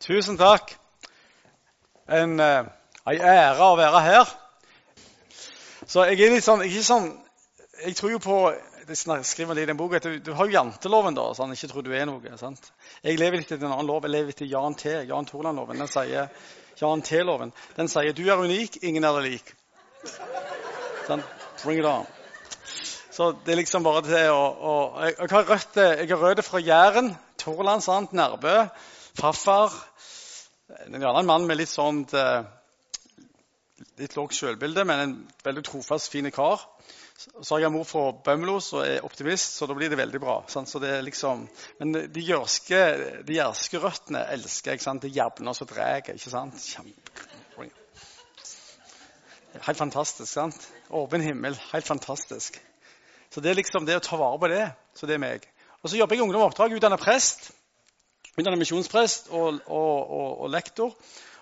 Tusen takk. En, eh, en ære å være her. Så jeg er litt sånn, ikke sånn Jeg tror jo på jeg skriver litt i den boka, at du, du, har jo janteloven. da, sånn, Ikke tror du er noe. sant? Jeg lever etter en annen lov. Jeg lever etter Jan T. Jan Torland-loven. Den sier Jan T-loven. Den sier du er unik, ingen er deg lik. Sånn, bring it on. Så det er liksom bare til å, å jeg, jeg, har rødt, jeg har rødt fra Jæren, Torland, sant, Nærbø, farfar. Gjerne en mann med litt sånt eh, litt lavt selvbilde, men en veldig trofast, fin kar. Så har jeg mor fra Bømlo som er optimist, så da blir det veldig bra. Så det liksom, men de jørske, de jærske røttene elsker jeg. Det jevner og drar. ikke sant? Kjempe... Helt fantastisk. sant? Åpen himmel. Helt fantastisk. Så det er liksom det å ta vare på det. Så det er meg. Og så jobber jeg i Ungdom Oppdrag, utdanner prest. Utdanner misjonsprest og, og, og, og, lektor.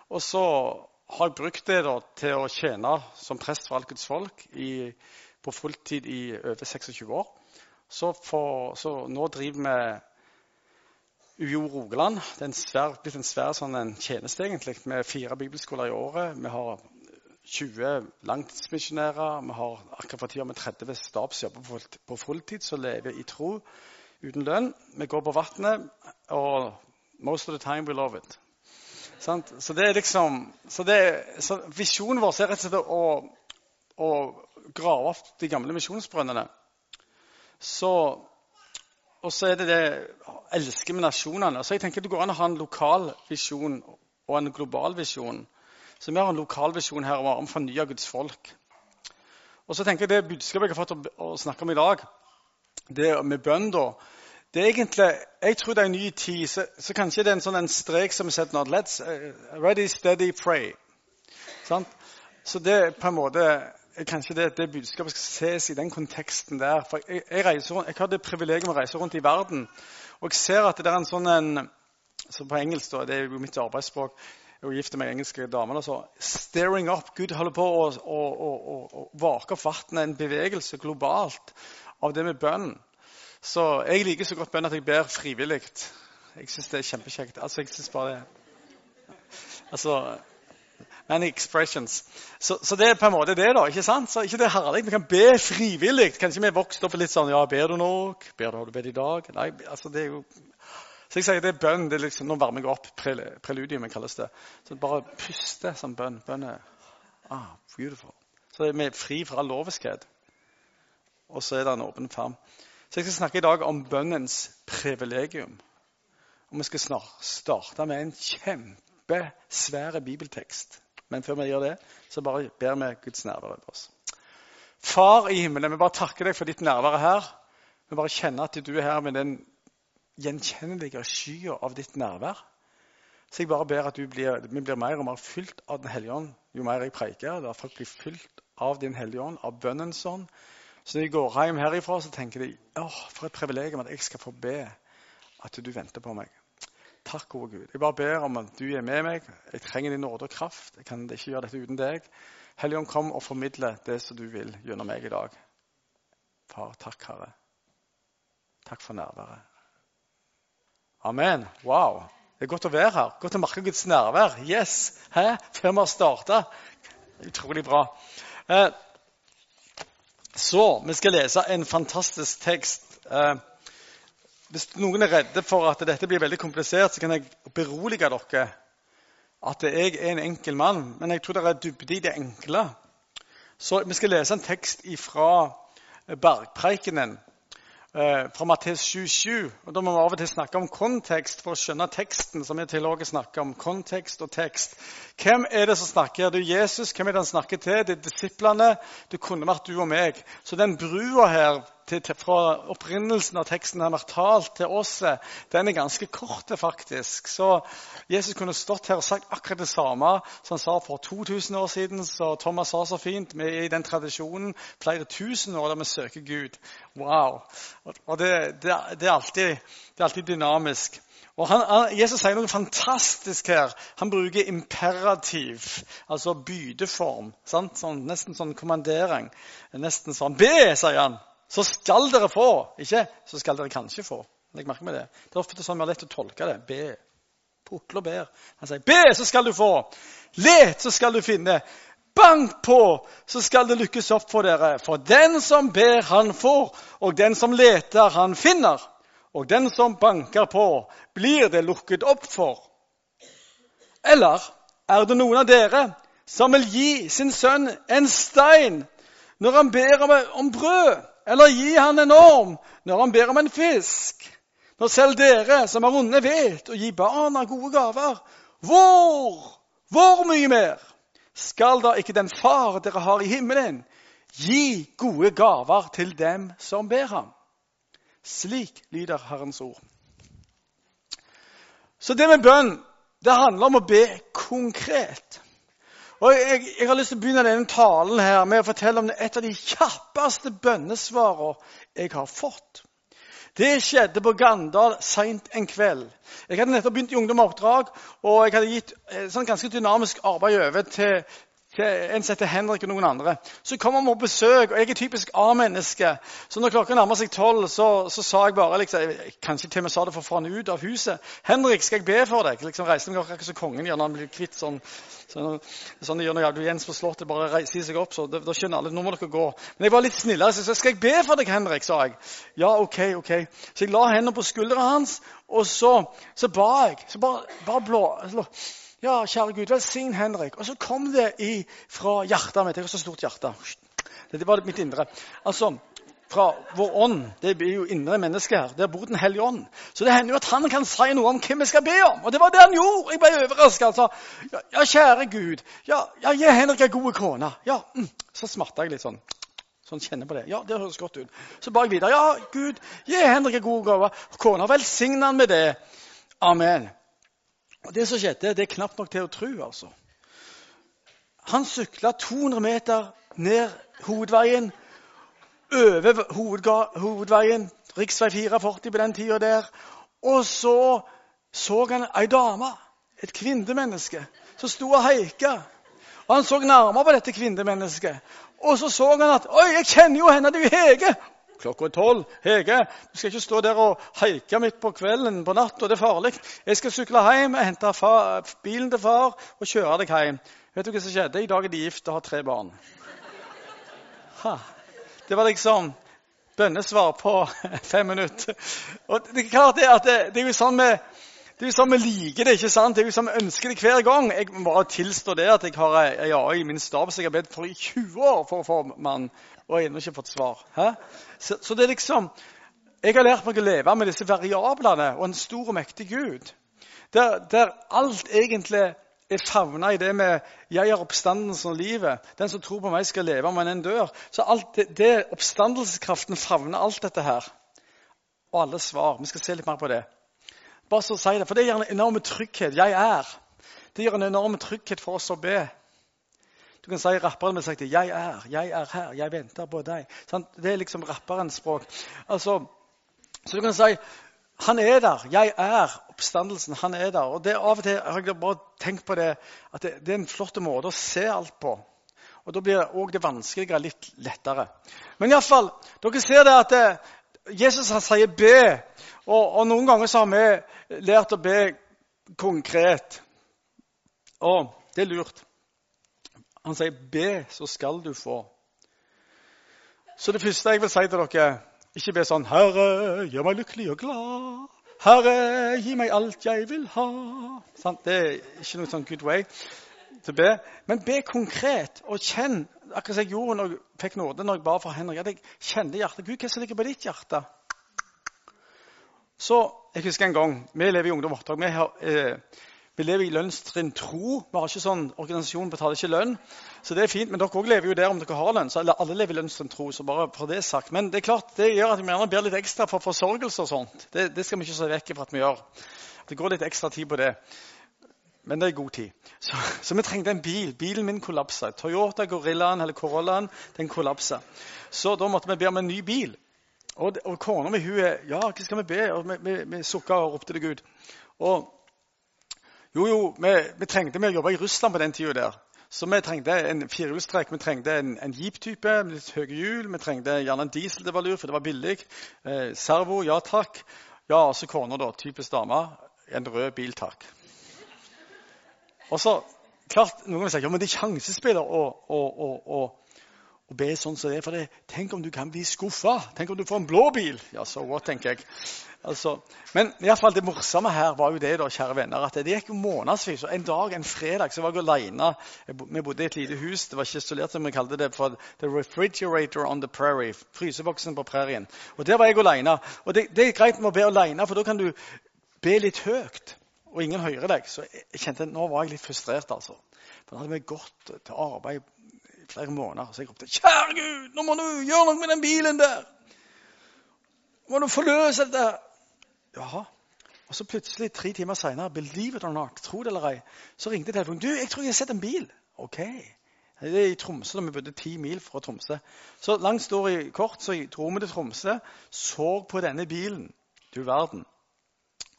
Og så har jeg brukt det da, til å tjene som prest for alt Guds folk i, på fulltid i over 26 år. Så, for, så nå driver vi UiO Rogaland. Det er blitt en svær sånn en tjeneste egentlig, med fire bibelskoler i året. Vi har 20 langtidsmisjonærer. Vi har akkurat for tida med 30 stabsjobber på fulltid som lever i tro uten lønn. Vi går på vannet, og most of the time we love it. Sant? Så det er liksom, så så Visjonen vår er rett og slett å, å grave opp de gamle misjonsbrønnene. Så, og så er det det elsker med nasjonene. Så jeg tenker Det går an å ha en lokal visjon og en global visjon. Så vi har en lokal visjon her om å fornye Guds folk. Og så tenker jeg Det budskapet jeg har fått å, å snakke om i dag, det med bønn da, det er egentlig, Jeg tror det er en ny tid. Så, så kanskje det er en sånn en strek som vi setter nå. Let's uh, ready, steady, pray. Sant? Så det er på en måte Kanskje det, det budskapet skal ses i den konteksten der. For jeg, jeg, reiser, jeg har det privilegiet å reise rundt i verden, og jeg ser at det er en sånn en, så På engelsk, da, det er jo mitt arbeidsspråk jeg gifte meg engelske damer. Altså, staring up. Gud holder på å, å, å, å vake opp vannet. En bevegelse globalt av det med bønn. Så jeg liker så godt bønn at jeg ber frivillig. Jeg syns det er kjempekjekt. Altså, jeg synes bare det Altså Many expressions. Så, så, det er på en måte det, da. ikke sant? Så ikke det er herlig? Vi kan be frivillig. Kanskje vi er vokst opp litt sånn Ja, ber du nok? Ber du, har du bedt i dag? Nei, altså det er jo så jeg sier det er bønn. det er liksom, Nå varmer jeg opp. Preludium kalles det. Så bare puste som bønn. Bønn er ah, beautiful. Så er vi fri fra loviskhet. Og så er det en åpen farm. Så jeg skal snakke i dag om bønnens privilegium. Og vi skal snart starte med en kjempesvær bibeltekst. Men før vi gjør det, så bare ber vi Guds nærvær over oss. Far i himmelen, vi bare takker deg for ditt nærvær her. Vi bare kjenner at du er her med den gjenkjennelige skya av ditt nærvær. Så jeg bare ber at blir, vi blir mer og mer fylt av Den hellige ånd jo mer jeg preiker. da folk blir fylt av Din hellige ånd, av bønnens ånd. Så når de går hjem herifra, så tenker de åh, for et privilegium at jeg skal få be at du venter på meg. Takk, gode Gud. Jeg bare ber om at du er med meg. Jeg trenger din nåde og kraft. Jeg kan ikke gjøre dette uten deg. Helligånd, kom og formidle det som du vil gjennom meg i dag. Far, takk, Herre. Takk for nærværet. Amen. Wow. Det er godt å være her. Godt å merke Guds nærvær. Yes! Hæ? Før vi har starta. Utrolig bra. Eh, så vi skal lese en fantastisk tekst. Eh, hvis noen er redde for at dette blir veldig komplisert, så kan jeg berolige dere at jeg er en enkel mann. Men jeg tror det er dybde i det enkle. Så vi skal lese en tekst fra Bergpreikenen fra Matteus 7,7. Og Da må vi av og til snakke om kontekst for å skjønne teksten. som er teologer snakker om. Kontekst og tekst. Hvem er det som snakker? Det er Jesus. Hvem er det han snakker til? Det er disiplene. Det kunne vært du og meg. Så den brua her til, til, fra opprinnelsen av teksten han har talt til oss, den er ganske kort, faktisk. Så Jesus kunne stått her og sagt akkurat det samme som han sa for 2000 år siden. Så Thomas sa så fint vi er i den tradisjonen flere tusen år der vi søker Gud. Wow! Og det, det, det, er, alltid, det er alltid dynamisk. Og han, Jesus sier noe fantastisk her. Han bruker imperativ, altså bydeform. Sånn, nesten sånn kommandering. Nesten sånn Be, sier han så skal dere få. Ikke så skal dere kanskje få. Legg merke med det. Det er ofte sånn vi har lett å tolke det. Be. Pukler og ber. Han sier, 'Be, så skal du få'. 'Let, så skal du finne'. Bank på, så skal det lykkes opp for dere. For den som ber, han får, og den som leter, han finner. Og den som banker på, blir det lukket opp for. Eller er det noen av dere som vil gi sin sønn en stein når han ber om brød, eller gi han en orm når han ber om en fisk? Når selv dere som er onde, vet å gi barna gode gaver, hvor, hvor mye mer skal da ikke den far dere har i himmelen, gi gode gaver til dem som ber ham? Slik lyder Herrens ord. Så det med bønn, det handler om å be konkret. Og jeg, jeg, har lyst til å begynne denne talen her med å fortelle om et av de kjappeste bønnesvarene jeg har fått. Det skjedde på Gandal seint en kveld. Jeg hadde nettopp begynt i ungdomoppdrag, og jeg hadde gitt sånn ganske dynamisk arbeid over til til en som heter Henrik og noen andre. Så kommer vi på besøk, og jeg er typisk A-menneske. Så når klokka nærmer seg tolv, så, så, sa jeg bare liksom, Kanskje til og med sa det for å få han ut av huset. 'Henrik, skal jeg be for deg?' Liksom reiste meg akkurat som kongen gjør når han blir kvitt sånn Sånn, sånn gjør når Jens på Slottet bare reiser seg opp. så Da, da skjønner alle nå må dere gå. Men jeg var litt snillere, så jeg sa 'Skal jeg be for deg, Henrik?' sa jeg. Ja, ok, ok. Så jeg la hendene på skuldrene hans, og så, så ba jeg. Så bare, bare blå, ja, kjære Gud, velsign Henrik. Og så kom det fra hjertet mitt. Jeg har så stort hjerte. Det var mitt indre. Altså, fra vår ånd. Det er jo indre menneske her. Der bor Den hellige ånd. Så det hender jo at han kan si noe om hvem vi skal be om. Og det var det han gjorde. Jeg ble overraska. Altså. Ja, ja, kjære Gud. Ja, ja, gi Henrik ei god kone. Ja, mm. Så smatta jeg litt sånn. Sånn kjenner på det. Ja, det høres godt ut. Så ba jeg videre. Ja, Gud, gi Henrik ei god kone. Velsign han med det. Amen. Og Det som skjedde, det er knapt nok til å tro. altså. Han sykla 200 meter ned hovedveien, over hovedveien, rv. 44 på den tida der. Og så så han ei dame, et kvinnemenneske, som sto og haika. Og Han så nærmere på dette kvinnemennesket. Og så så han at Oi, jeg kjenner jo henne, det er jo Hege! Klokka er tolv. Hege, du skal ikke stå der og haike midt på kvelden på natta. Det er farlig. Jeg skal sykle hjem, hente far, bilen til far og kjøre deg hjem. Vet du hva som skjedde? I dag er de gift og har tre barn. Ha. Det var liksom bønnesvar på fem minutter. Og det er klart det, at det, det er jo sånn med det er jo sånn vi liker det, ikke sant? Det er jo sånn vi ønsker det hver gang. Jeg må bare tilstå det at jeg har ei AI i min stab som jeg har bedt for i 20 år for å få mann og jeg har ennå ikke fått svar. Så, så, det er liksom, Jeg har lært meg å leve med disse variablene og en stor og mektig Gud. Der, der alt egentlig er favna i det med 'jeg er oppstandelsen og livet'. Den som tror på meg, skal leve om en dør. Så alt det, det, oppstandelseskraften favner alt dette her. Og alle svar. Vi skal se litt mer på det. Bare så å si det, For det gir en enorm trygghet. Jeg er. Det gir en enorm trygghet for oss å be. Du kan si rapperen vil si 'Jeg er, jeg er her, jeg venter på deg'. Sånn? Det er liksom rapperens språk. Altså, så du kan si 'Han er der. Jeg er oppstandelsen. Han er der'. Og det Av og til har jeg bare tenkt på det, at det, det er en flott måte å se alt på. Og Da blir òg det vanskeligere litt lettere. Men iallfall, dere ser det at det, Jesus han sier 'be'. Og, og noen ganger så har vi lært å be konkret. Og det er lurt. Han sier 'be, så skal du få'. Så det første jeg vil si til dere, ikke be sånn 'Herre, gjør meg lykkelig og glad'. 'Herre, gi meg alt jeg vil ha'. Sant? det er ikke noe sånn good way til å be. Men be konkret og kjenn, akkurat som jeg gjorde når jeg fikk nåde når jeg ba for Henrik. at jeg kjente hjertet. Gud, hva som ligger på ditt hjerte? Så Jeg husker en gang Vi lever i ungdom oppdrag. Vi har, eh, vi lever i lønnstrinn tro. Vi har ikke sånn, Organisasjonen betaler ikke lønn. Så det er fint, Men dere også lever jo der om dere har lønn. så Alle lever i lønnstrinn tro. så bare for det sagt. Men det er klart, det gjør at vi gjerne ber litt ekstra for forsørgelse og sånt. Det, det skal vi ikke se vekk fra at vi gjør. Det går litt ekstra tid på det. Men det er god tid. Så, så vi trengte en bil. Bilen min kollapsa. Toyota Gorillaen eller Corollaen den kollapsa. Så da måtte vi be om en ny bil. Og, og kona mi hun er Ja, hva skal vi be? Og vi, vi, vi sukka og ropte til Gud. Og jo, jo, vi, vi trengte å jobbe i Russland på den tida der. Så vi trengte en firehjulstrekk, vi trengte en, en jeep-type med litt høye hjul. Vi trengte gjerne en diesel, det var lurt, for det var billig. Eh, servo, ja takk. Ja, og så kona, da. Typisk dame. En rød bil, takk. Og så, klart, Noen vil si ja, men det er sjansespiller å, å, å, å, å be sånn som det. For det, tenk om du kan bli skuffa. Tenk om du får en blå bil. Ja, så what, tenker jeg. Altså, men i hvert fall det morsomme her var jo det, da, kjære venner, at det gikk månedsvis. En dag, en fredag så var jeg aleine. Vi bodde i et lite hus. Det var ikke isolert, som vi kalte det. for The refrigerator on the prairie. Fryseboksen på prærien. Og Der var jeg aleine. Og det, det er greit med å be aleine, for da kan du be litt høyt og ingen hører deg. Så jeg kjente nå var jeg litt frustrert. altså. For da hadde vi gått til arbeid flere måneder. Så jeg ropte 'Kjære Gud, nå må du gjøre noe med den bilen der!' Må du forløse dette? Jaha. Og så plutselig, tre timer seinere, believe it or not, tro det eller ei, så ringte telefonen. 'Du, jeg tror jeg har sett en bil.' OK. Det er i Tromsø, da vi bodde ti mil fra Tromsø. Så langt står i kort, så dro vi til Tromsø, så på denne bilen. Du verden.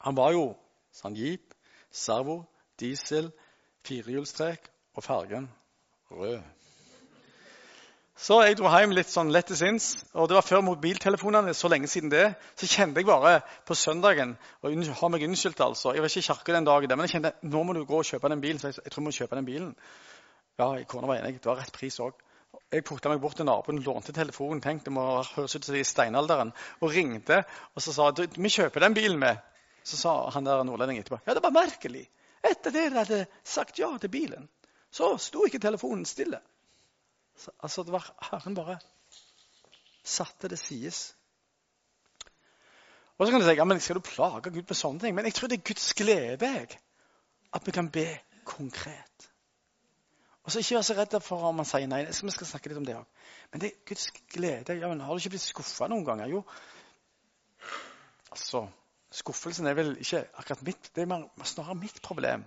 Han var jo Sånn jeep, servo, diesel, firehjulstrekk og fargen rød. Så jeg dro hjem litt sånn lett til sinns. og Det var før mobiltelefonene. så lenge siden det, Så kjente jeg bare på søndagen og har meg unnskyldt altså. Jeg var ikke i den dagen, men jeg kjente nå må du gå og kjøpe den bilen. Så jeg, jeg tror jeg må kjøpe den bilen. Ja, kona var enig. Det var rett pris òg. Jeg putta meg bort til naboen, lånte telefonen, tenkte det må høres ut som i steinalderen, og ringte. Og så sa vi kjøper den bilen med. Så sa han der nordlendingen etterpå ja, det var merkelig. Etter det de hadde sagt ja til bilen, så sto ikke telefonen stille. Så, altså, det var Herren bare satte det sies. Og så kan du si ja, men skal du plage Gud med sånne ting? Men jeg tror det er Guds glede jeg, at vi kan be konkret. Og så Ikke vær så redd for om han sier nei. Vi skal snakke litt om det òg. Men det er Guds glede. Ja, men Har du ikke blitt skuffa noen ganger? Jo, altså Skuffelsen er vel ikke akkurat mitt, det er snarere mitt problem.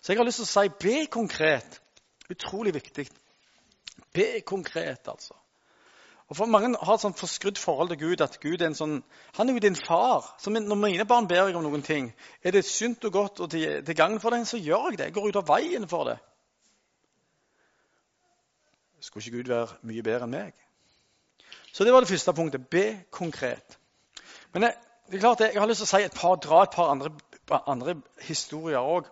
Så jeg har lyst til å si be konkret. Utrolig viktig. Be konkret, altså. Og for Mange har et sånn forskrudd forhold til Gud. at Gud er en sånn, Han er jo din far. Så Når mine barn ber jeg om noen ting, er det sunt og godt og til, til gagn for dem, så gjør jeg det. Jeg går ut av veien for det. Skulle ikke Gud være mye bedre enn meg? Så det var det første punktet. Be konkret. Men jeg, det er klart Jeg har lyst til å si et par, dra et par andre, andre historier òg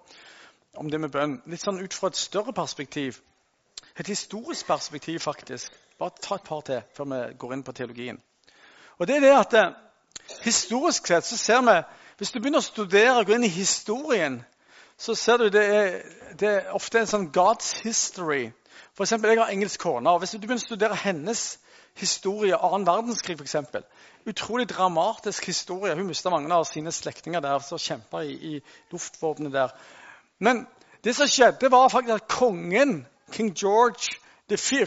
om det med bønn. Litt sånn ut fra et større perspektiv. Et historisk perspektiv, faktisk. Bare ta et par til før vi går inn på teologien. Og det er det at eh, Historisk sett så ser vi Hvis du begynner å studere og gå inn i historien, så ser du det er, det er ofte en sånn God's history. For eksempel, Jeg har engelsk kone. og Hvis du begynner å studere hennes historie, annen verdenskrig f.eks., utrolig dramatisk historie. Hun mista mange av sine slektninger der som kjempa i, i luftvåpenet der. Men det som skjedde, var faktisk at kongen, king George V,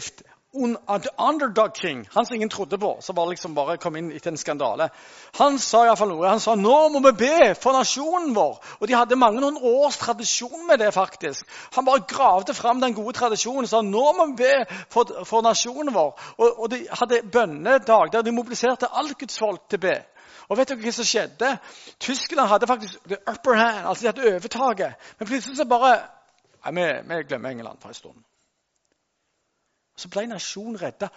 the underdog king, han som ingen trodde på, som bare, liksom bare kom inn etter en skandale, han sa iallfall noe. Han sa nå må vi be for nasjonen vår. Og de hadde mange noen års tradisjon med det. faktisk. Han bare gravde fram den gode tradisjonen og sa nå må vi be for, for nasjonen vår. Og, og de hadde bønnedag der de mobiliserte alt Guds folk til be. Og vet dere hva som skjedde? Tyskland hadde faktisk the upper hand, altså de hadde overtaket. Men plutselig så bare Nei, vi, vi glemmer England for en stund. Så ble nasjonen redda.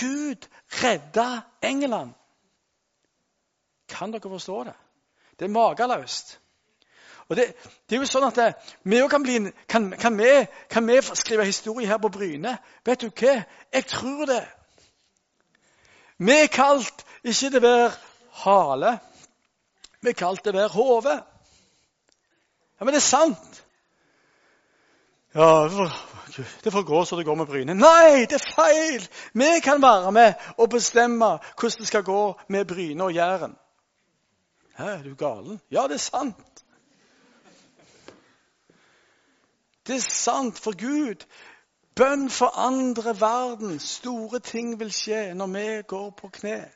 Gud redda England. Kan dere forstå det? Det er mageløst. Og det, det, er jo sånn at det, vi kan, kan, kan, kan, vi, skrive historie her på Bryne? Vet du hva? Jeg tror det. Vi er kalt ikke å være hale. Vi er kalt å være hode. Ja, men det er sant. Ja, det får gå så det går med Bryne. Nei, det er feil! Vi kan være med og bestemme hvordan det skal gå med Bryne og Jæren. Hæ, er du galen? Ja, det er sant. Det er sant for Gud. Bønn forandrer verden. Store ting vil skje når vi går på kne.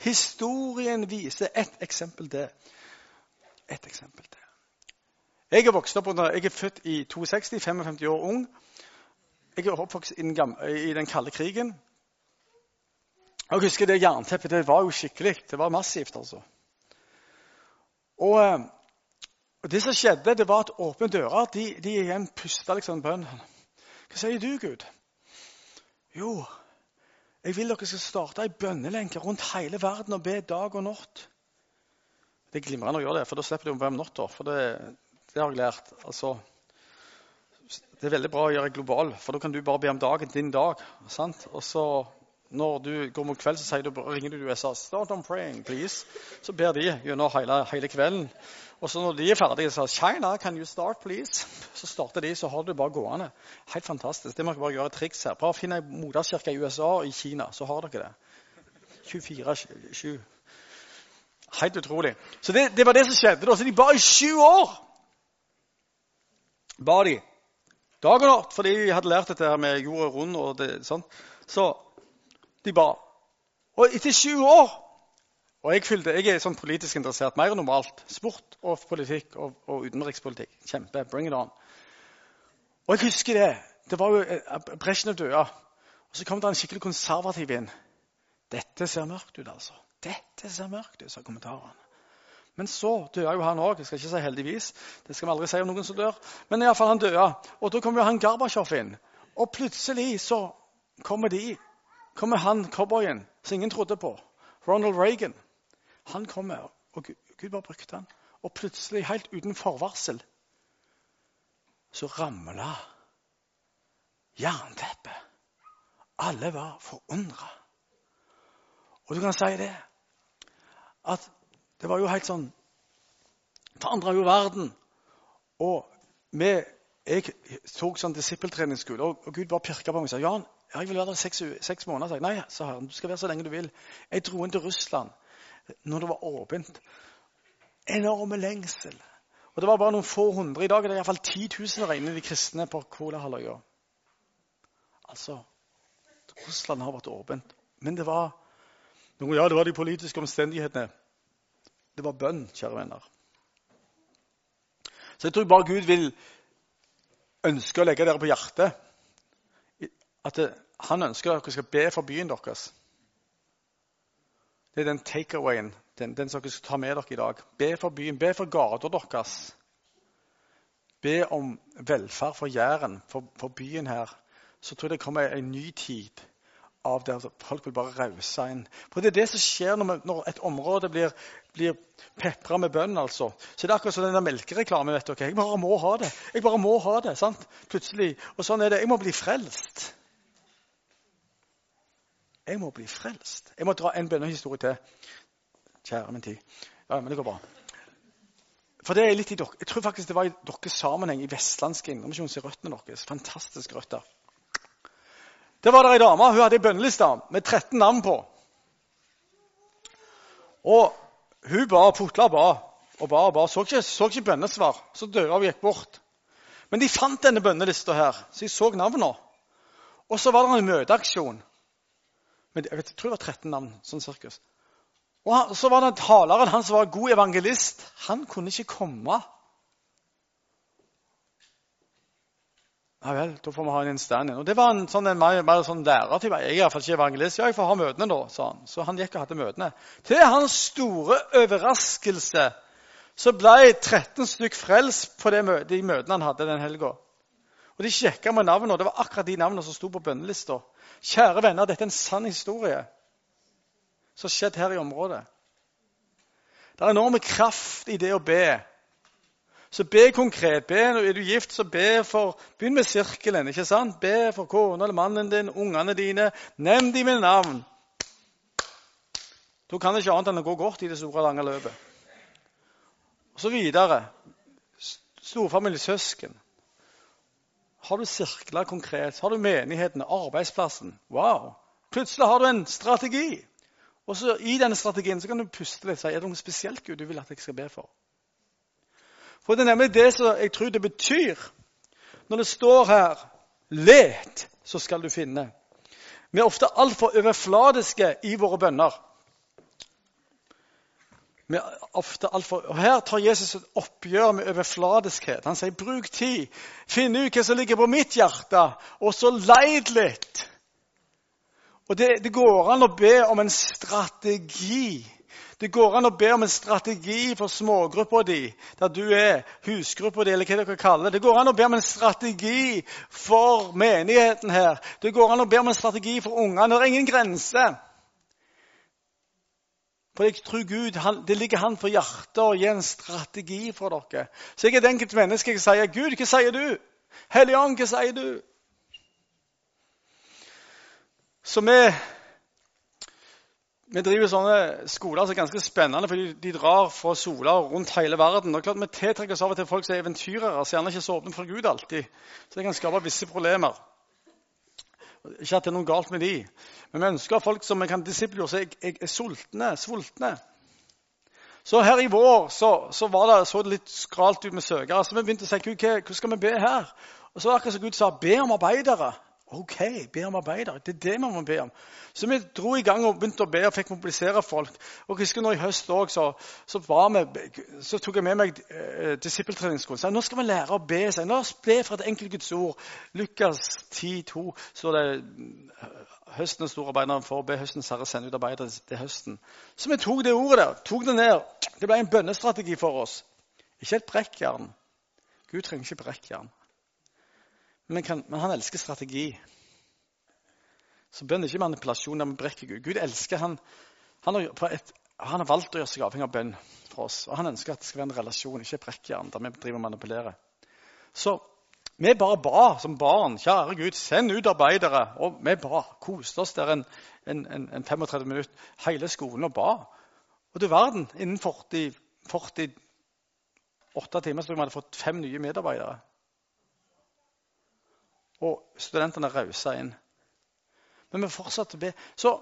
Historien viser ett eksempel til. Et eksempel til. Jeg er vokst opp under, jeg er født i 62, 55 år ung. Jeg er oppvokst i den, kalde krigen. Jeg husker det jernteppet. Det var jo skikkelig. Det var massivt, altså. Og, eh, og Det som skjedde, det var at åpne dører de, de igjen pusta liksom bønn. Hva sier du, Gud? Jo, jeg vil dere skal starte ei bønnelenke rundt hele verden og be dag og natt. Det er glimrende å gjøre det, for da slipper du å be om natta. For det, det har jeg lært. Altså, det er veldig bra å gjøre global, for da kan du bare be om dagen din dag. sant? Og så når du går mot kveld, så du, ringer du til USA. 'Start on praying, please.' Så ber de gjennom hele, hele kvelden. Og så når de er ferdige, så 'China, can you start, please?' Så starter de, så har du det bare gående. Helt fantastisk. Det må dere bare gjøre et triks her. Bare finn ei moderkirke i USA og i Kina, så har dere det. 24-7. Helt utrolig. Så det, det, var det som skjedde. da. Så de ba i sju år. Ba de. Dag og natt, fordi de hadde lært dette her med jorda rund. og det, sånn. Så de ba. Og etter 20 år og jeg, fylte, jeg er sånn politisk interessert mer enn normalt. Sport og politikk og, og utenrikspolitikk. Kjempe. Bring it on. Og jeg husker det. Det var jo bresjen Brezjnev døde. Og så kom det en skikkelig konservativ inn. 'Dette ser mørkt ut, altså.' 'Dette ser mørkt ut', sa kommentarene. Men så døde jo han òg. Jeg skal ikke si heldigvis. Det skal vi aldri si om noen som dør. Men i alle fall han døde. Og da kom jo han Gorbatsjov inn. Og plutselig så kommer de. Kommer han cowboyen som ingen trodde på. Ronald Reagan. Han kommer, og Gud bare brukte han. Og plutselig, helt uten forvarsel, så ramla jernteppet. Alle var forundra. Og du kan si det at det var jo helt sånn Forandra jo verden. Og vi, jeg tok sånn disippeltreningsskole, og, og Gud bare pirka på meg og sa Jan, jeg vil være der seks, seks måneder. Jeg, Nei, sa Herren, du skal være så lenge du vil. Jeg dro inn til Russland når det var åpent. Enorme lengsel. Og Det var bare noen få hundre. I dag er det iallfall 10 000 inne de kristne på Kolahalvøya. Altså Russland har vært åpent. Men det var ja, det var de politiske omstendighetene. Det var bønn, kjære venner. Så jeg tror bare Gud vil ønske å legge dere på hjertet at det, han ønsker at dere skal be for byen deres. Det er den takeawayen, den, den som dere skal ta med dere i dag. Be for byen, be for gata deres. Be om velferd for Jæren, for, for, byen her. Så tror jeg det kommer en ny tid av der folk vil bare rause inn. For Det er det som skjer når, når et område blir, blir pepra med bønn. altså. Så Det er akkurat som den melkereklamen. vet dere. Jeg bare må ha det. Jeg bare må ha det, sant? Plutselig. Og sånn er det. Jeg må bli frelst. Jeg må bli frelst. Jeg må dra en bønnehistorie til. Kjære min tid. Ja, men det går bra. For det er litt i dere. Jeg tror faktisk det var i deres sammenheng i Vestlandske Indremisjon i røttene deres. Fantastiske røtter. Der var det ei dame. Hun hadde ei bønneliste med 13 navn på. Og hun ba og putla ba og ba og ba. Så ikke, så ikke bønnesvar. Så døde hun og gikk bort. Men de fant denne bønnelista her, så de så navnene. Og så var det en møteaksjon. Jeg, jeg tror det var 13 navn. sånn sirkus. Og Så var det taleren, han som var god evangelist. Han kunne ikke komme. Ja vel, da får vi ha en stand in. Og Det var en, sånn, en mer, mer sånn lærertype. Jeg er iallfall ikke evangelist. Ja, jeg får ha møtene, da, sa han. Så han gikk og hadde møtene. Til hans store overraskelse så ble 13 stykk frelst på de møtene han hadde den helga. Og de sjekka med navnene, og det var akkurat de navnene som sto på bønnelista. Kjære venner, dette er en sann historie som har skjedd her i området. Det er enorme kraft i det å be. Så be konkret. Be, Er du gift, så be for Begynn med sirkelen. ikke sant? Be for kona eller mannen din, ungene dine. Nevn dem med navn. Da kan det ikke annet enn å gå godt i det store, lange løpet. Og så videre. Storfamilie, søsken. Har du sirkla konkret? Har du menigheten, arbeidsplassen? Wow! Plutselig har du en strategi. Og så I denne strategien så kan du puste litt og si er det noe spesielt Gud du vil at jeg skal be for. For Det er nemlig det som jeg tror det betyr når det står her Let, så skal du finne. Vi er ofte altfor overfladiske i våre bønner. For, og Her tar Jesus et oppgjør med overfladiskhet. Han sier bruk tid. Finn ut hva som ligger på mitt hjerte, og så leid litt. Og det, det, går an å be om en strategi. Det går an å be om en strategi for smågruppa di, der du er, husgruppa di, eller hva dere kaller det. Det går an å be om en strategi for menigheten her. Det går an å be om en strategi for ungene. Det er ingen grenser. For jeg tror Gud, han, Det ligger han for hjertet å gi en strategi for dere. Så jeg er et enkelt menneske. Jeg sier, 'Gud, hva sier du?' Hellige Ånd, hva sier du? Så vi, vi driver sånne skoler som er ganske spennende, for de drar fra sola rundt hele verden. Og klart Vi tiltrekker oss av og til folk som er eventyrere, som gjerne ikke så åpne for Gud alltid. Så det kan skape visse problemer. Ikke at det er noe galt med de, men vi ønsker folk som vi kan disippelgjøre, som er, er, er sultne, sultne. Så her i vår så, så det, så det litt skralt ut med søkere. Så vi begynte å si hva, hva skal vi be her? Og så akkurat som Gud sa, be om arbeidere. OK, be om arbeidere. Det er det vi må be om. Så vi dro i gang og begynte å be og fikk mobilisere folk. Og husker nå I høst òg så, så, så, tok jeg med meg eh, disippeltreningsskolen. Så nå skal vi lære å be. Så, la oss be for et enkelt Guds ord. Lukas 10,2 står det høstens store arbeidere for å be høstens herre sende ut arbeidere til høsten. Så vi tok det ordet der, tok det ned. Det ble en bønnestrategi for oss. Ikke et brekkjern. Gud trenger ikke brekkjern. Men, kan, men han elsker strategi. Så bønn er ikke manipulasjon vi brekker Gud. Gud elsker han, han, har, et, han har valgt å gjøre seg avhengig av bønn for oss. Og han ønsker at det skal være en relasjon, ikke brekkjern der vi driver og manipulerer. Så vi bare ba som barn. Kjære Gud, send ut arbeidere. Og vi ba. Koste oss der en, en, en 35 minutter. Hele skolen og ba. Og du verden, innen 40, 48 timer så vi hadde fått fem nye medarbeidere. Og studentene rausa inn. Men vi fortsatte å be. Så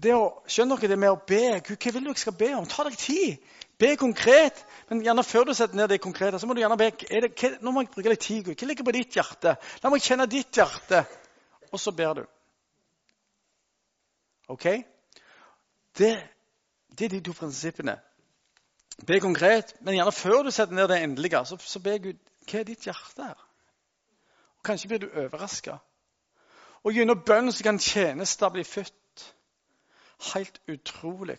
det å, skjønner dere det med å be? Gud, hva vil du jeg skal be om? Ta deg tid. Be konkret. Men gjerne før du setter ned det konkrete, så må du gjerne be det, hva, Nå må jeg bruke litt tid. Gud. Hva ligger på ditt hjerte? La meg kjenne ditt hjerte. Og så ber du. OK? Det, det er de to prinsippene. Be konkret, men gjerne før du setter ned det endelige, så, så be Gud hva er ditt hjerte her? Kanskje blir du overraska. Og gjennom bønn så kan tjenester bli født. Helt utrolig.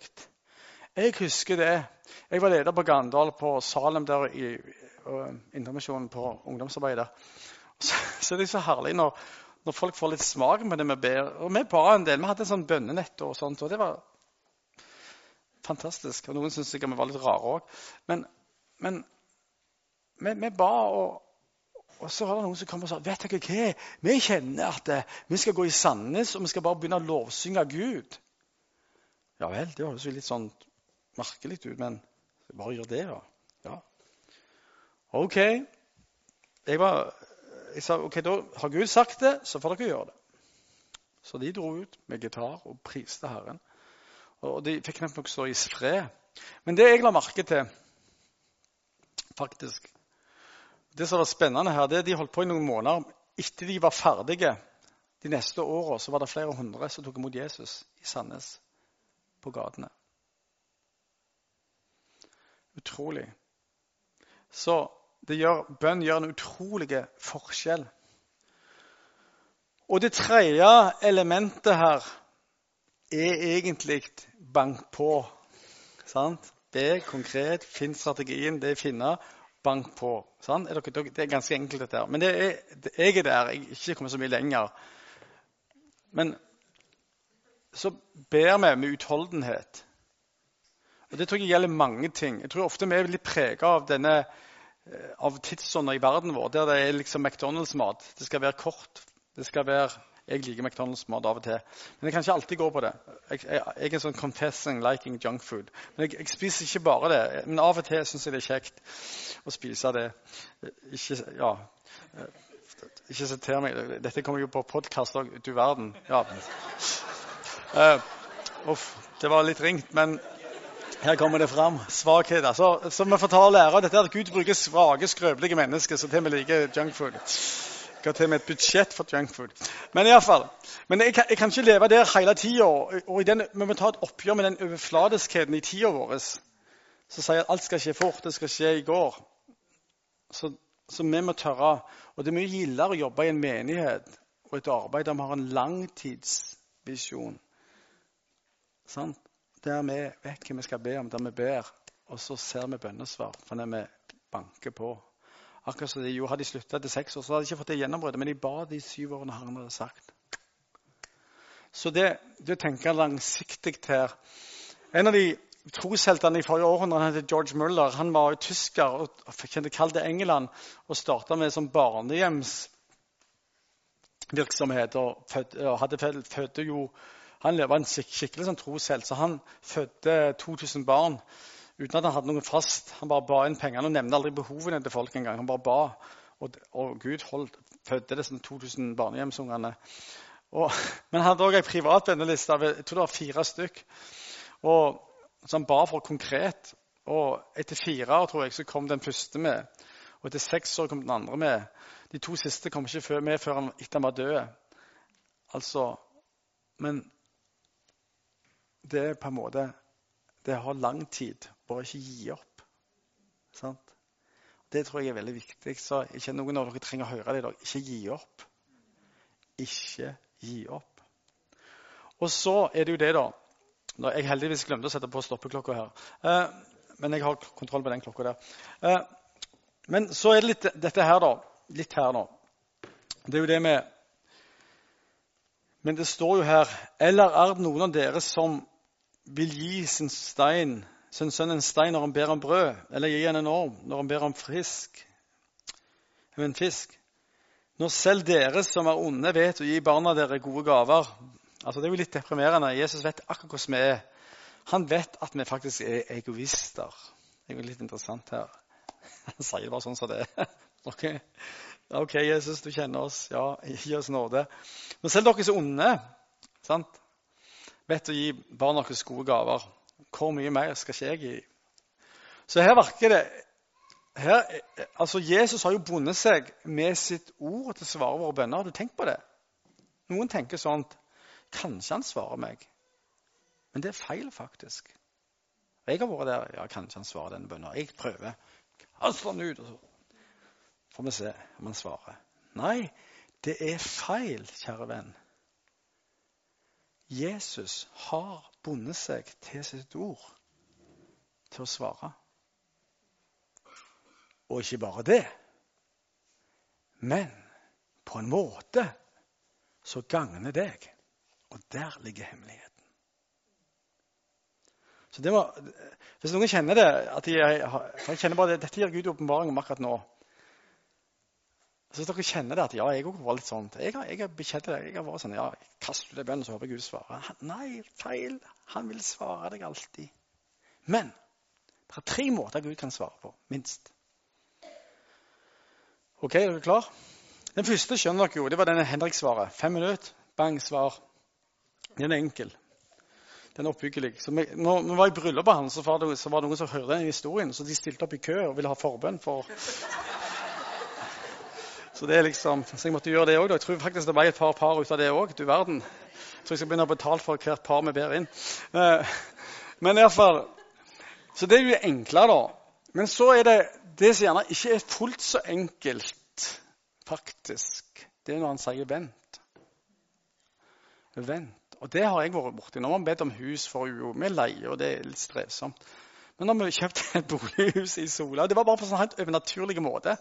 Jeg husker det. Jeg var leder på Gandal, på Salem der i Indremisjonen på ungdomsarbeidet. Så, så det er så herlig når, når, folk får litt smak med det vi ber. Og vi ba en del. Vi hadde en sånn bønnenett og sånt, og det var fantastisk. Og noen syntes sikkert vi var litt rare òg. Men, men vi, vi ba, og og så var det noen som kom og sa vet dere hva? Vi kjenner at eh, vi skal gå i Sandnes og vi skal bare begynne å lovsynge Gud. Ja vel, det høres litt sånn merkelig ut, men bare gjør det, da. Ja. OK. Jeg, var, jeg sa ok, da har Gud sagt det, så får dere gjøre det. Så de dro ut med gitar og priste Herren. Og de fikk knapt nok stå i fred. Men det jeg la merke til, faktisk det som var spennende her, det er at de holdt på i noen måneder. Etter de var ferdige de neste åra, var det flere hundre som tok imot Jesus i Sandnes på gatene. Utrolig. Så gjør, bønn gjør en utrolig forskjell. Og det tredje elementet her er egentlig bank på. Sant? Be konkret, finn strategien, det er finne bank på. Sånn? Det er ganske enkelt, dette her. Men det er, jeg er der. Jeg ikke kommet så mye lenger. Men så ber vi med utholdenhet. Og Det tror jeg gjelder mange ting. Jeg tror ofte vi er litt prega av denne eh, av tidsånda i verden vår, der det er liksom McDonald's-mat. Det skal være kort. Det skal være jeg liker McDonald's-mat av og til. Men jeg kan ikke alltid gå på det. Jeg, jeg, jeg er sånn confessing liking junk food. Men jeg, jeg, spiser ikke bare det. Men av og til syns jeg det er kjekt å spise det. Ikke, ja. ikke siter meg. Dette kommer jo på podkast òg, du verden. Ja. Uh, uff, det var litt ringt, men her kommer det fram. Svakheter. Så, så vi får ta og lære dette at Gud bruker svake, skrøpelige mennesker så til vi liker junkfood. Skal til med et budsjett for junkfood. Men i alle fall, men jeg kan, jeg kan ikke leve der hele tida. Og vi må ta et oppgjør med den overfladiskheten i tida vår som sier at alt skal skje fort, det skal skje i går. Så, så vi må tørre. Og det er mye gildere å jobbe i en menighet og et arbeid der vi har en langtidsvisjon. Sant? Der vi vet hva vi skal be om, der vi ber, og så ser vi bønnesvar for når vi banker på. Akkurat som de jo hadde slutta etter seks år, så hadde de ikke fått det gjennombruddet. Men de ba de syv årene Herren hadde sagt. Så det, det å tenke langsiktig her En av de trosheltene i forrige århundre han heter George Muller. Han var jo tysker og kjente kall til England og starta med som barnehjemsvirksomhet. og, hadde fødte jo, Han var en skikkelig sånn troshelt, så han fødte 2000 barn uten at han hadde noe fast. Han bare ba inn pengene og nevnte aldri behovene til folk engang. Han bare ba, og, og Gud holdt, fødte disse 2000 barnehjemsungene. Og, men han hadde òg ei privat venneliste jeg tror det var fire stykk. Og så han ba for konkret. Og etter fire år tror jeg, så kom den første med. Og etter seks år kom den andre med. De to siste kom ikke med før han, etter han var død. Altså, Men det er på en måte Det har lang tid. Bare ikke gi opp. Sant? Det tror jeg er veldig viktig. Så ikke noen av dere trenger å høre det i dag. Ikke gi opp. Ikke gi opp. Og så er det jo det, da jeg heldigvis glemte å sette på stoppeklokka her. Eh, men jeg har kontroll på den klokka der. Eh, men så er det litt dette her, da. Litt her nå. Det er jo det med Men det står jo her Eller er det noen av dere som vil gi sin stein, sin sønn en stein når han ber om brød? Eller gi han en orm når han ber om frisk? En fisk? Når selv dere som er onde, vet å gi barna dere gode gaver, Altså, det er jo litt deprimerende. Jesus vet akkurat hvordan vi er. Han vet at vi faktisk er egoister. Det er jo litt interessant her. Han sier det bare sånn som det er. Ok, ok, Jesus, du kjenner oss. Ja, gi oss nåde. Men selv dere som er onde, sant? vet å gi barna deres gode gaver. Hvor mye mer skal ikke jeg gi? Så her virker det her, altså Jesus har jo bundet seg med sitt ord til å svare våre bønner. Har du tenkt på det? Noen tenker sånt Kanskje han svarer meg. Men det er feil, faktisk. Jeg har vært der. Ja, kanskje han svarer denne bønnen. Jeg prøver. Kast den ut, og så får vi se om han svarer. Nei, det er feil, kjære venn. Jesus har bundet seg til sitt ord til å svare. Og ikke bare det, men på en måte så gagner deg. Og der ligger hemmeligheten. Så det må, Hvis noen kjenner det at de, for jeg kjenner bare det, Dette gir Gud åpenbaring om akkurat nå. Så dere kjenner det at ja, jeg var litt sånn, jeg har, jeg har bekjent det, jeg har vært sånn, ja, Kast du deg bønnen, så håper Gud svarer. Nei, feil. Han vil svare deg alltid. Men det er tre måter Gud kan svare på, minst. Ok, er dere klar? Den første skjønner dere jo, det var denne Henrik-svaret. Fem minutter, bang, svar. Den er enkel. Den er oppbyggelig. Så vi, når vi var i bryllupet hans, så var det noen som hørte den historien, så de stilte opp i kø og ville ha forbønn for Så det er liksom, så jeg måtte gjøre det òg. Jeg tror faktisk det ble et par par ut av det òg. Du verden. Jeg tror jeg skal begynne å betale for hvert par vi ber inn. Eh, men i hvert fall, Så det er jo enklere, da. Men så er det det som gjerne ikke er fullt så enkelt, faktisk. Det er når han sier 'vent'. Vent. Og det har jeg vært borti. Nå har vi bedt om hus for jo, Vi leier, og det er litt strevsomt. Men når vi kjøpte et bolighus i Sola Det var bare på en sånn helt overnaturlig måte.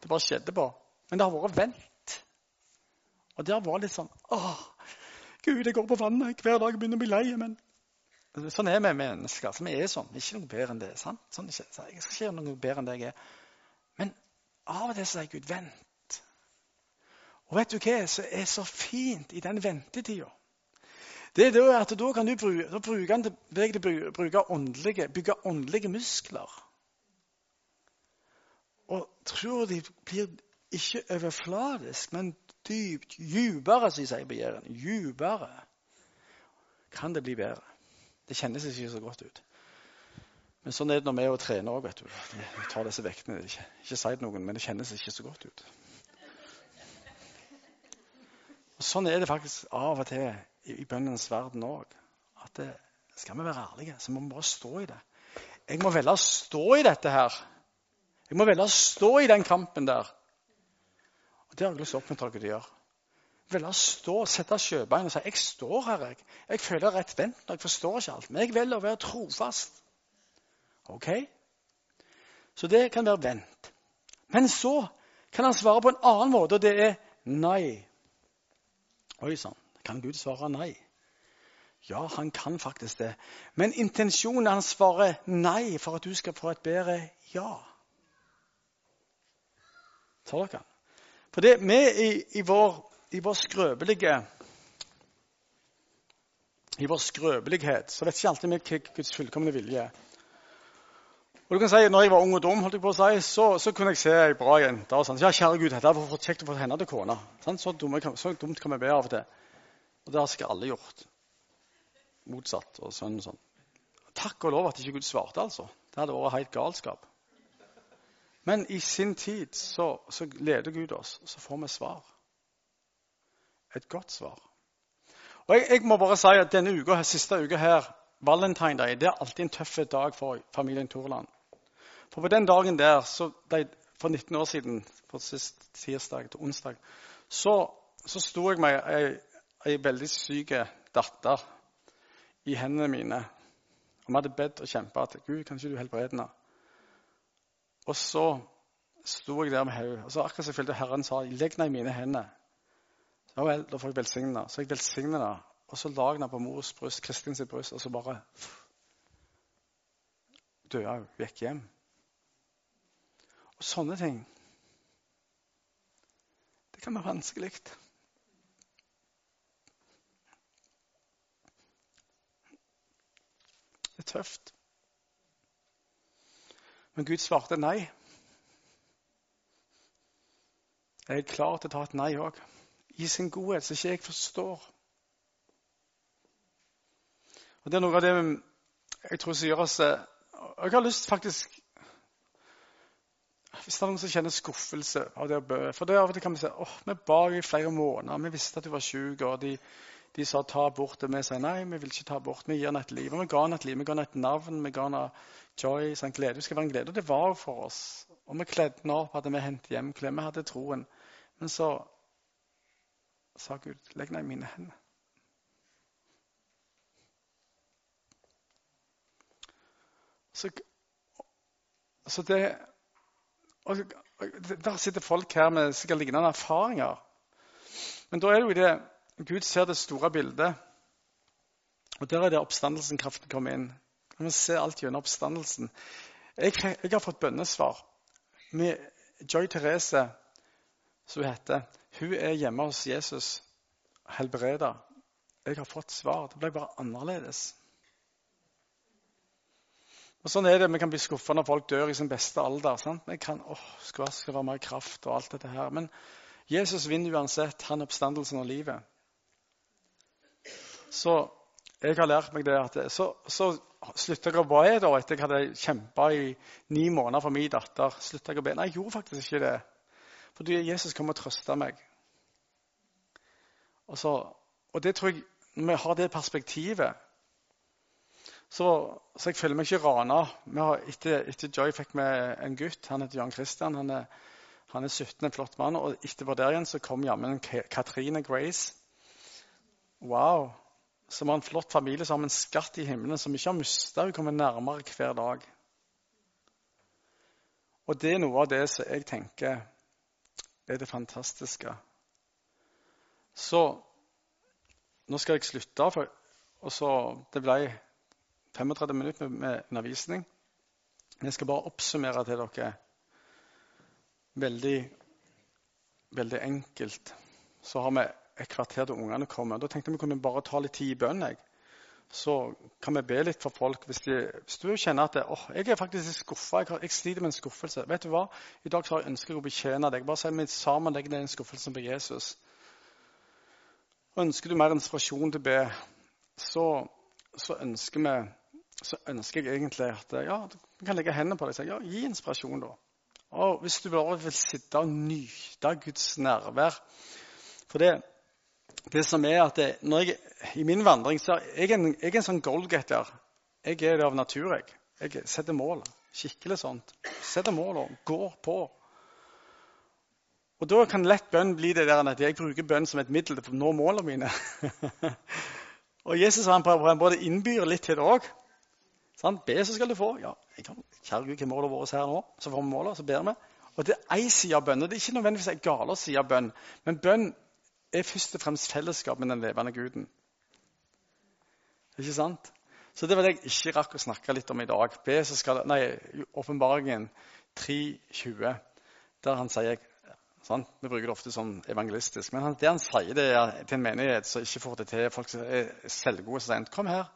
Det bare skjedde på. Men det har vært vent. Og det har vært litt sånn Åh, Gud, jeg går på vannet hver dag og begynner å bli lei. Men sånn er vi mennesker. Så vi er sånn. Ikke noe bedre enn det. sant? Sånn, jeg skal ikke gjøre noe bedre enn det jeg er. Men av og til sier Gud, vent. Og vet du hva som er så fint i den ventetida? det er at Da kan du bruke, da bruke den til, bruke åndelige, bygge åndelige muskler. Og tror de blir ikke overfladisk, men dypt, dypere, som de sier på Jæren. Dypere kan det bli bedre. Det kjennes ikke så godt ut. Men sånn er det når vi er trener òg. Vi tar disse vektene. Ikke, ikke si det noen, men det kjennes ikke så godt ut. Og Sånn er det faktisk av og til i, i bønnens verden òg. Skal vi være ærlige, så må vi bare stå i det. Jeg må velge å stå i dette her. Jeg må velge å stå i den kampen der. Og Det har jeg lyst til å oppmuntre dere til å gjøre. Å stå, sette sjøbein og si jeg står her. Jeg Jeg føler rett vent jeg forstår ikke alt. Men jeg velger å være trofast. Ok? Så det kan være vent. Men så kan han svare på en annen måte, og det er nei. Oi sann. Kan Gud svare nei? Ja, han kan faktisk det. Men intensjonen hans svarer nei for at du skal få et bedre ja. Tar dere? For det, vi i, i, vår, i vår skrøpelige i vår skrøpelighet så vet ikke alltid vi hva Guds fullkomne vilje er. Og du kan si, når jeg var ung og dum, holdt jeg på å si, så, så kunne jeg se ei bra jente. og sånn. Ja, kjære Gud, dette var for kjekt å få henne til kone. Sånn, så, dumt, så, dumt kan vi be av og til. Og det har sikkert alle gjort. Motsatt og sånn og sånn. Takk og lov at ikke Gud svarte, altså. Det hadde vært helt galskap. Men i sin tid så, så leder Gud oss, og så får vi svar. Et godt svar. Og jeg, jeg må bare si at denne uka, siste uka her, Valentine Day, det er alltid en tøff dag for familien Torland. For på den dagen der, så, for 19 år siden, på sist tirsdag til onsdag, så, så sto jeg med ei, ei veldig syk datter i hendene mine. Og vi hadde bedt og kjempa at Gud, kan ikke du helbrede henne? Og så sto jeg der med hodet. Og så akkurat jeg følte Herren sa, legg den i mine hender. Ja vel, da får jeg velsigne den. Så jeg velsigner den. Og så la jeg den på mors bryst, Kristin sitt bryst, og så bare døde hun. Gikk hjem. Og sånne ting Det kan være vanskelig. Det er tøft. Men Gud svarte nei. Jeg er klar til å ta et nei òg. I sin godhet, så ikke jeg forstår. Og Det er noe av det jeg tror som gjør oss Jeg har lyst faktisk hvis det er noen som kjenner skuffelse av det å bø For det av og til kan vi si åh, vi ba i flere måneder, vi visste at du var syk, og de, de, sa ta bort Og vi sa nei, vi vil ikke ta bort. vi gir henne et liv. Og vi ga henne et liv, vi ga henne et navn, vi ga henne joy, sånn glede. Det skal være en glede. Og det var jo for oss. Og vi kledde henne opp, hadde vi hentet hjem klær, vi hadde troen. Men så sa Gud, legg henne i mine hender. Så, så det og Der sitter folk her med sikkert lignende erfaringer. Men da er det jo det Gud ser det store bildet. Og der er det oppstandelsen kraften kommer inn. Vi ser alt gjennom oppstandelsen. Jeg, jeg, har fått bønnesvar. Med Joy Therese, som hun heter, hun er hjemme hos Jesus, helbreda. Jeg har fått svar. Det ble bare annerledes. Og Sånn er det. Vi kan bli skuffa når folk dør i sin beste alder. sant? Vi kan, åh, skal, skal være mer kraft og alt dette her. Men Jesus vinner uansett. Han er oppstandelsen av livet. Så jeg har lært meg det at Så, så slutta jeg å be da, etter jeg hadde kjempa i ni måneder for min datter. Slutta jeg å be? Nei, jeg gjorde faktisk ikke det. Fordi Jesus kom og trøsta meg. Og, så, og det tror jeg, vi har det perspektivet, så, så, jeg føler meg ikke rana. Etter, etter, Joy fikk vi en gutt. Han heter Jan Christian. Han er, han er 17, en flott mann. Og etterpå der igjen så kom jammen Katrine Grace. Wow. Som har en flott familie, som har en skatt i himmelen som ikke har mista. Hun kommer nærmere hver dag. Og det er noe av det som jeg tenker er det fantastiske. Så nå skal jeg slutte. For, og så, Det ble 35 minutter med undervisning. Jeg skal bare oppsummere til dere veldig, veldig enkelt. Så har vi et kvarter til ungene kommer. Da tenkte jeg vi kunne bare ta litt tid i bønn. Så kan vi be litt for folk. Hvis, de, hvis du kjenner at det, oh, jeg er faktisk skuffa, jeg, jeg, sliter med en skuffelse Vet du hva? I dag så har jeg ønsket å betjene deg. Bare si vi sammen legger den skuffelsen på Jesus. Ønsker du mer inspirasjon til å be, så, så ønsker vi så ønsker jeg egentlig at ja, du kan legge hendene på deg og si ja, gi inspirasjon. da. Og Hvis du bare vil sitte og nyte Guds nærvær For det, det som er at det, jeg, I min vandring så er jeg en, jeg er en sånn goalgetter. Jeg er det av natur. Jeg, jeg setter mål. Skikkelig sånt. Setter mål går på. Og Da kan lett bønn bli det der at jeg bruker bønn som et middel til å nå målene mine. og Jesus han prøver, både innbyr litt til det òg. Be, så skal du få. Ja, jeg kan, Kjære Gud, hva er målet vårt her nå? Så får vi målet, så ber vi. Og Det er én side av bønn. og Det er ikke nødvendigvis en gale side av bønn. Men bønn er først og fremst fellesskap med den levende Guden. Ikke sant? Så det var det jeg ikke rakk å snakke litt om i dag. Be, så skal, nei, Åpenbaringen 3.20, der han sier sant? Vi bruker det ofte som evangelistisk. Men han, det han sier det er til en menighet som ikke får det til, folk som er selvgode, så sier kom her.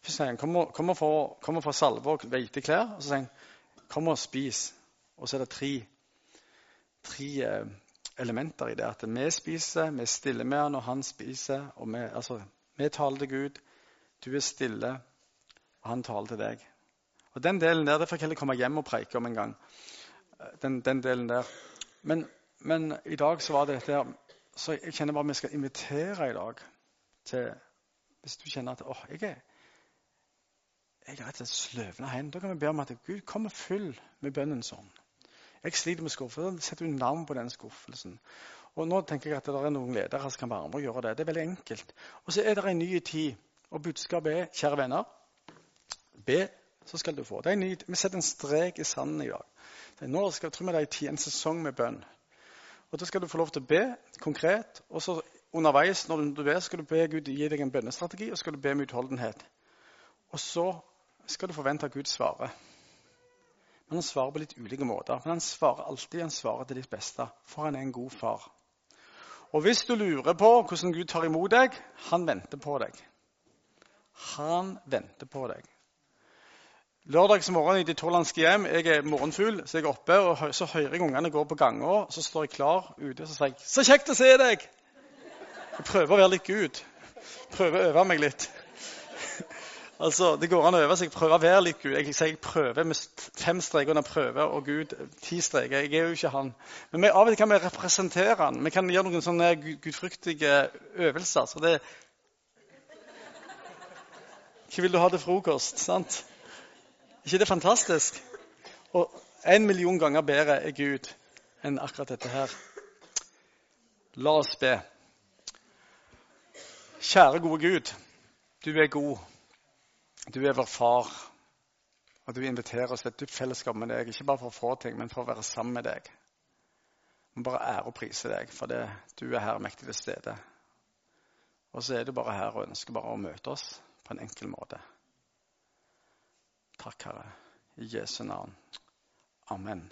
Først sier han kom og, kom og få, få salve og hvite klær. Og så sier han kom og spis. Og så er det tre, tre eh, elementer i det. At vi spiser, vi er stille med han, og han spiser. og Vi, altså, vi taler til Gud, du er stille, og han taler til deg. Og Den delen der det får jeg heller komme hjem og preike om en gang. Den, den delen der. Men, men, i dag så var det dette her Så jeg kjenner bare vi skal invitere i dag til Hvis du kjenner at åh, jeg er jeg er rett og slett sløvna hen. Da kan vi be om at Gud kommer full med bønnen sånn. Jeg sliter med skuffelsen. Setter du navn på den skuffelsen? Og nå tenker jeg at det er noen ledere som kan være med og gjøre det. Det er veldig enkelt. Og så er det en ny tid. Og budskapet er, kjære venner, be, så skal du få. Ny, vi setter en strek i sanden i dag. Nå skal, vi det er tid, en sesong med bønn. Og Da skal du få lov til å be konkret. Og så underveis når du ber, skal du be Gud gi deg en bønnestrategi og skal du be med utholdenhet. Og så skal du forvente at Gud svarer. Men han svarer på litt ulike måter. Men han svarer alltid han svarer til ditt beste, for han er en god far. Og hvis du lurer på hvordan Gud tar imot deg, han venter på deg. Han venter på deg. Lørdagsmorgen i de torlandske hjem, jeg er morgenfugl, så jeg er oppe, og så hører jeg ungene gå på ganga. Så står jeg klar ute og så sier jeg, 'Så kjekt å se deg!' Jeg prøver å være litt Gud. Prøver å øve meg litt. Altså, Det går an å øve seg, prøve å være litt Gud. Jeg jeg prøver med fem streker under prøve, og Gud ti streker. Jeg er jo ikke han. Men vi, av og til kan vi representere han. Vi kan gjøre noen sånne gudfryktige øvelser. så det Hva vil du ha til frokost? sant? ikke det er fantastisk? Og en million ganger bedre er Gud enn akkurat dette her. La oss be. Kjære, gode Gud. Du er god. Du er vår far, og du inviterer oss til et dypt fellesskap med deg. Ikke bare for å få ting, men for å være sammen med deg. Vi bare ære og prise deg for det du er her mektig til stede. Og så er du bare her og ønsker bare å møte oss på en enkel måte. Takk, Herre. I Jesu navn. Amen.